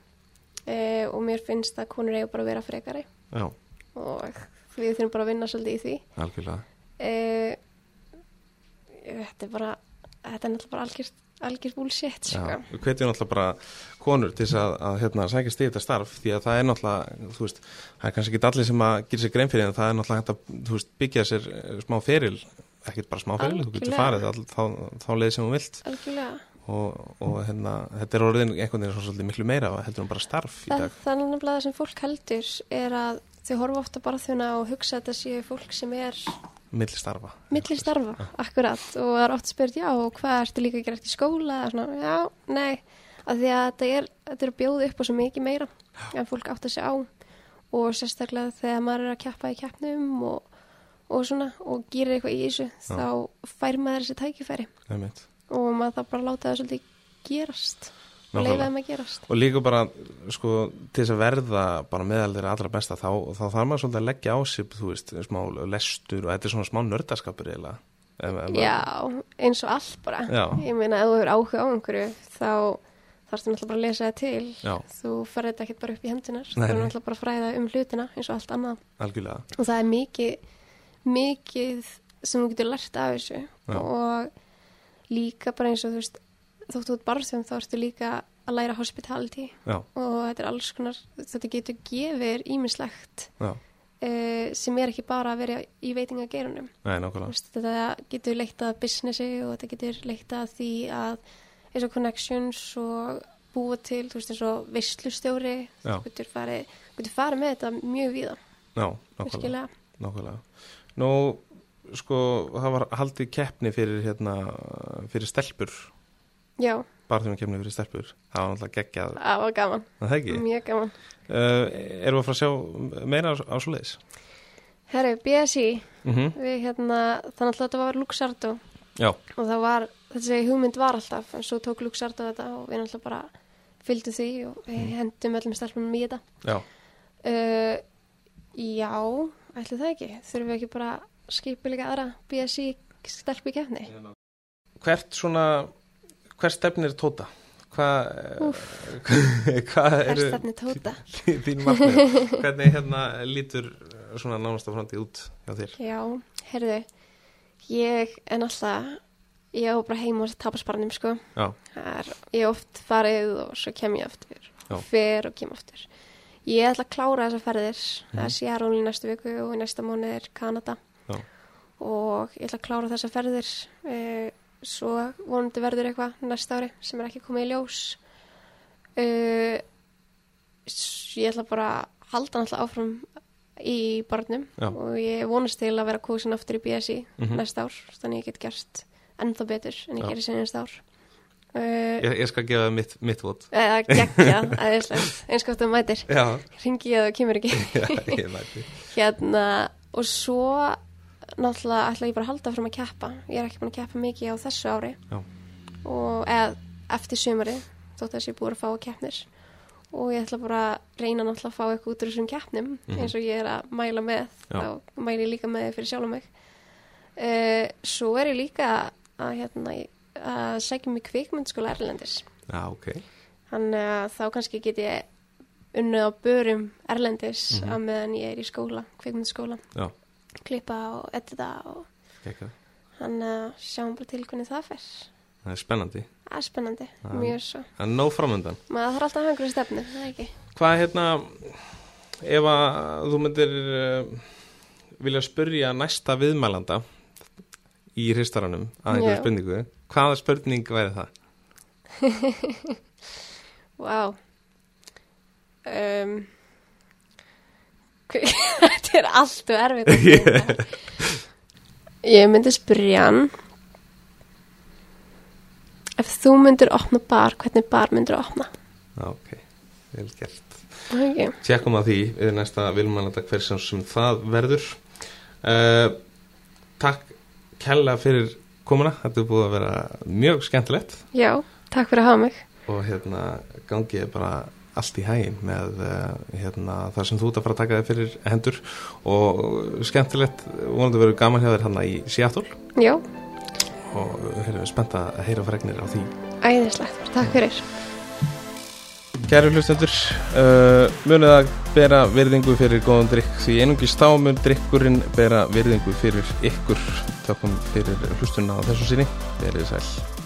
E, og mér finnst að konur eiga bara að vera frekari. Já, og við þurfum bara að vinna svolítið í því. Algjörlega. E, þetta er bara, þetta er náttúrulega bara algjört, algjört bullshit, sko. Hvetjum náttúrulega bara konur til þess að, að hérna, sækjast í þetta starf því að það er náttúrulega, þú veist, það er kannski ekki allir sem að gera sér grein fyrir en það er náttúrulega hægt að, veist, byggja sér eh, smá feril, ekkert bara smá feril, þú getur farið all, þá, þá leið sem þú vilt Algjörlega. og, og hérna, þetta er orðin einhvern veginn svo svolítið miklu meira heldur en bara starf í dag. það er það sem fólk heldur er að þau horfa ofta bara þjóna og hugsa að þetta séu fólk sem er Milli starfa. milli starfa, akkurat. Og það er oft spurt, já, og hvað ertu líka að gera eftir skóla, svona, já, nei. Af því að þetta er, þetta er að bjóða upp á svo mikið meira en fólk átt að segja á. Og sérstaklega þegar maður er að keppa í keppnum og, og svona og gerir eitthvað í þessu, Já. þá fær maður þessi tækifæri. Einmitt. og maður þá bara láta það svolítið gerast og leifa þeim að gerast Og líka bara, sko, til þess að verða bara meðal þeirra allra besta, þá, þá þarf maður svolítið að leggja á sig, þú veist, smá lestur og þetta er svona smá nördaskapur eiginlega. Já, eins og allt bara Já. ég meina ef þú hefur áhuga á einhverju þá þarfstu náttúrulega bara að lesa það til Já. þú ferði þetta ekkert bara upp í hendunar þú er nei. náttúrulega bara að fræða um hlutina eins og allt annað Algjörlega. og það er mikið mikið sem þú getur lært af þessu Já. og líka bara eins og þú veist þóttu út barþjóðum þá ertu líka að læra hospitality. Já, og þetta er alls konar þetta getur gefið ímislegt uh, sem er ekki bara að vera í veitingagerunum þetta getur leitt að businessi og þetta getur leitt að því að eins og connections og búa til, þú veist, eins og visslustjóri, þú getur farið, farið með þetta mjög víða, Já, nákvæmlega. Nú, sko, það var haldið keppni fyrir, hérna, fyrir stelpur, Já, keppni fyrir stelpur. Það var náttúrulega geggjað, það var gaman, mjög gaman. Uh, erum við að fara að sjá meira á, á svo leiðis? Herru, BSI, Mm við hérna, þannig að þetta var Luxardo Já, og það var, þessi hugmynd var alltaf, en svo tók Luxardo þetta og við náttúrulega bara fylgdu því og við hendum öllum stelpunum í þetta. já, Uh, já, ætli það ekki. Þurfum við ekki bara skipilega aðra BSI stelpu í kefni? hvert svona, hvert stefnir tóta? Hvað, hvað eru þín markmið? Hvernig hérna lítur svona nánasta framtíð út hjá þér? Já, heyrðu, ég er náttúrulega, ég á bara heim og tapasparnum, sko. Já, Það er, ég hef oft farið og svo kem ég aftur. Já. Fer og kem aftur. Ég ætla að klára þessar ferðir. Það Mhm. er Seattle í næstu viku og í næsta mánu er Kanada. Já. Og ég ætla að klára þessar ferðir. Uh, svo vonandi verður eitthvað næsta ári sem er ekki komið í ljós. Uh, ég ætla bara að halda náttúrulega áfram í barnum Já. og ég vonast til að vera kósin aftur í BSI Mhm. næsta ár þannig ég get gert ennþá betur en ég gerir næsta ár uh, ég, ég skal gefa mitt, mitt vot. eða gegja, aðeinslegt eins gott að mætir, ringi ég að það kemur ekki já, hérna og svo náttúrulega ætla ég bara að halda fram að keppa ég er ekki búin að keppa mikið á þessu ári Já. og eða eftir sumari þótt að þessi búið að fá að keppnir og ég ætla bara að reyna náttúrulega að fá eitthvað út úr þessum keppnum Mhm. eins og ég er að mæla með Já. þá mæli ég líka með þið fyrir sjálf mig uh, svo er ég líka að hérna að segja mig kvikmyndskóla Erlendis Já, ok. þannig að þá kannski get ég unnið á börum Erlendis Mhm. á meðan ég er í skóla, kvikmyndaskóla Já, klippa og edita og ekki. þannig að sjáum bara til hvernig það fer Það er spennandi. það er spennandi, Já. mjög svo Það er nóg framöndan. maður þarf alltaf að hafa einhverju stefnu, það er ekki Hvað hérna, ef að þú myndir uh, vilja spurja næsta viðmælanda í hristaranum að einhverju spurningu, hvaða spurning væri það? Vá um, hver- Þetta er allt og erfitt að segja. Ég myndi spyrja hann Ef þú myndir opna bar, hvernig bar myndir opna? Ok, vel gert. Er ekki Tjekkum á því við næsta viðmælanda hver sem, sem það verður. Uh, takk kella fyrir komuna, þetta er búið að vera mjög skemmtilegt Já, takk fyrir að hafa mig og hérna gangi ég bara allt í hægin með uh, hérna, það sem þú ert að fara að taka þig fyrir hendur og skemmtilegt vonandi verður gaman hjá þér hann í Seattle. Já, og erum við spennt að heyra fregnir á því. Æðislegt, takk fyrir. Kæru hlustendur uh, munið að bera virðingu fyrir góðan drikk því einungis þá mun drikkurinn bera virðingu fyrir ykkur. Tökum fyrir hlustunna á þessu sinni. Verið sæl